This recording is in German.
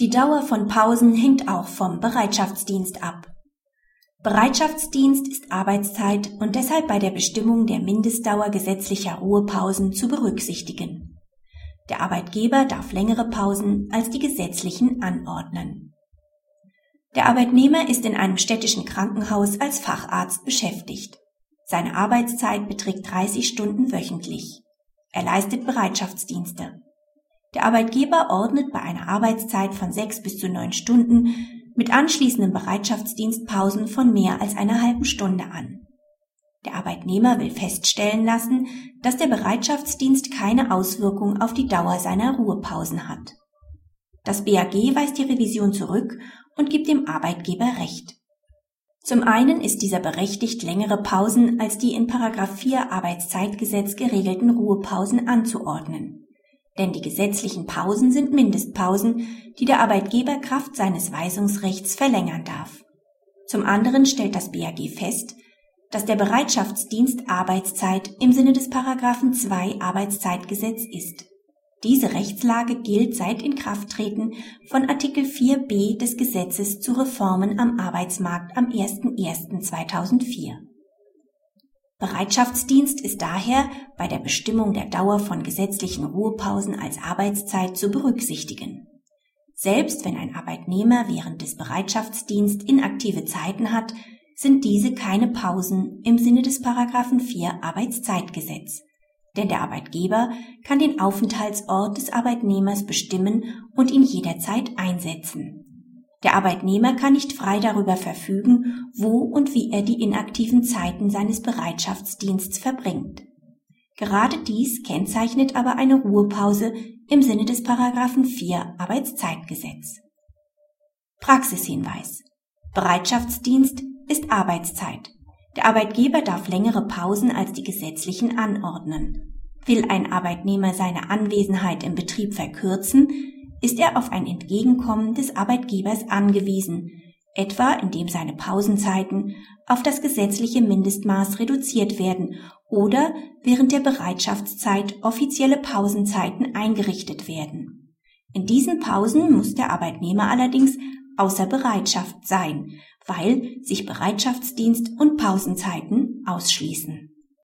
Die Dauer von Pausen hängt auch vom Bereitschaftsdienst ab. Bereitschaftsdienst ist Arbeitszeit und deshalb bei der Bestimmung der Mindestdauer gesetzlicher Ruhepausen zu berücksichtigen. Der Arbeitgeber darf längere Pausen als die gesetzlichen anordnen. Der Arbeitnehmer ist in einem städtischen Krankenhaus als Facharzt beschäftigt. Seine Arbeitszeit beträgt 30 Stunden wöchentlich. Er leistet Bereitschaftsdienste. Der Arbeitgeber ordnet bei einer Arbeitszeit von sechs bis zu neun Stunden mit anschließenden Bereitschaftsdienstpausen von mehr als einer halben Stunde an. Der Arbeitnehmer will feststellen lassen, dass der Bereitschaftsdienst keine Auswirkung auf die Dauer seiner Ruhepausen hat. Das BAG weist die Revision zurück und gibt dem Arbeitgeber Recht. Zum einen ist dieser berechtigt, längere Pausen als die in 4 Arbeitszeitgesetz geregelten Ruhepausen anzuordnen. Denn die gesetzlichen Pausen sind Mindestpausen, die der Arbeitgeber Kraft seines Weisungsrechts verlängern darf. Zum anderen stellt das BAG fest, dass der Bereitschaftsdienst Arbeitszeit im Sinne des Paragraphen 2 Arbeitszeitgesetz ist. Diese Rechtslage gilt seit Inkrafttreten von Artikel 4b des Gesetzes zu Reformen am Arbeitsmarkt am 01.01.2004. Bereitschaftsdienst ist daher bei der Bestimmung der Dauer von gesetzlichen Ruhepausen als Arbeitszeit zu berücksichtigen. Selbst wenn ein Arbeitnehmer während des Bereitschaftsdienst inaktive Zeiten hat, sind diese keine Pausen im Sinne des Paragraphen 4 Arbeitszeitgesetz denn der Arbeitgeber kann den Aufenthaltsort des Arbeitnehmers bestimmen und ihn jederzeit einsetzen. Der Arbeitnehmer kann nicht frei darüber verfügen, wo und wie er die inaktiven Zeiten seines Bereitschaftsdienstes verbringt. Gerade dies kennzeichnet aber eine Ruhepause im Sinne des Paragraphen 4 Arbeitszeitgesetz. Praxishinweis. Bereitschaftsdienst ist Arbeitszeit. Der Arbeitgeber darf längere Pausen als die gesetzlichen anordnen. Will ein Arbeitnehmer seine Anwesenheit im Betrieb verkürzen, ist er auf ein Entgegenkommen des Arbeitgebers angewiesen, etwa indem seine Pausenzeiten auf das gesetzliche Mindestmaß reduziert werden oder während der Bereitschaftszeit offizielle Pausenzeiten eingerichtet werden. In diesen Pausen muss der Arbeitnehmer allerdings außer Bereitschaft sein, weil sich Bereitschaftsdienst und Pausenzeiten ausschließen